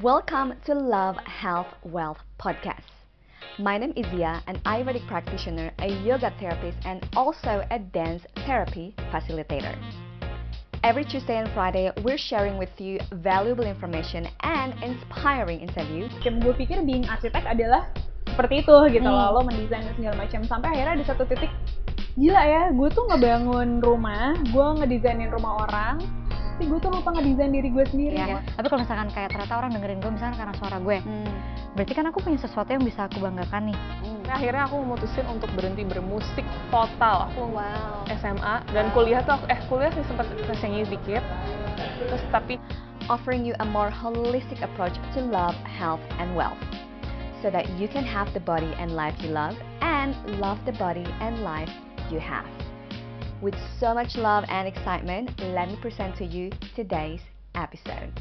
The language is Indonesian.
Welcome to Love, Health, Wealth podcast. My name is Zia, an Ayurvedic practitioner, a yoga therapist, and also a dance therapy facilitator. Every Tuesday and Friday, we're sharing with you valuable information and inspiring interviews. Kayak gue pikir being arsitek adalah seperti itu gitu Hmm. loh, lo mendesain segala macam sampai akhirnya di satu titik gila ya, gue tuh ngebangun rumah, gue ngedesainin rumah orang, tapi gue tuh lupa ngedesain diri gue sendiri. ya. Tapi kalau misalkan kayak ternyata orang dengerin gue misalkan karena suara gue, Hmm. berarti kan aku punya sesuatu yang bisa aku banggakan nih. Nah, akhirnya aku memutusin untuk berhenti bermusik total. Aku Wow. SMA dan kuliah tuh aku, eh kuliah sih sempat nyanyi dikit. Terus tapi Offering you a more holistic approach to love, health, and wealth. So that you can have the body and life you love and love the body and life you have. With so much love and excitement, let me present to you today's episode.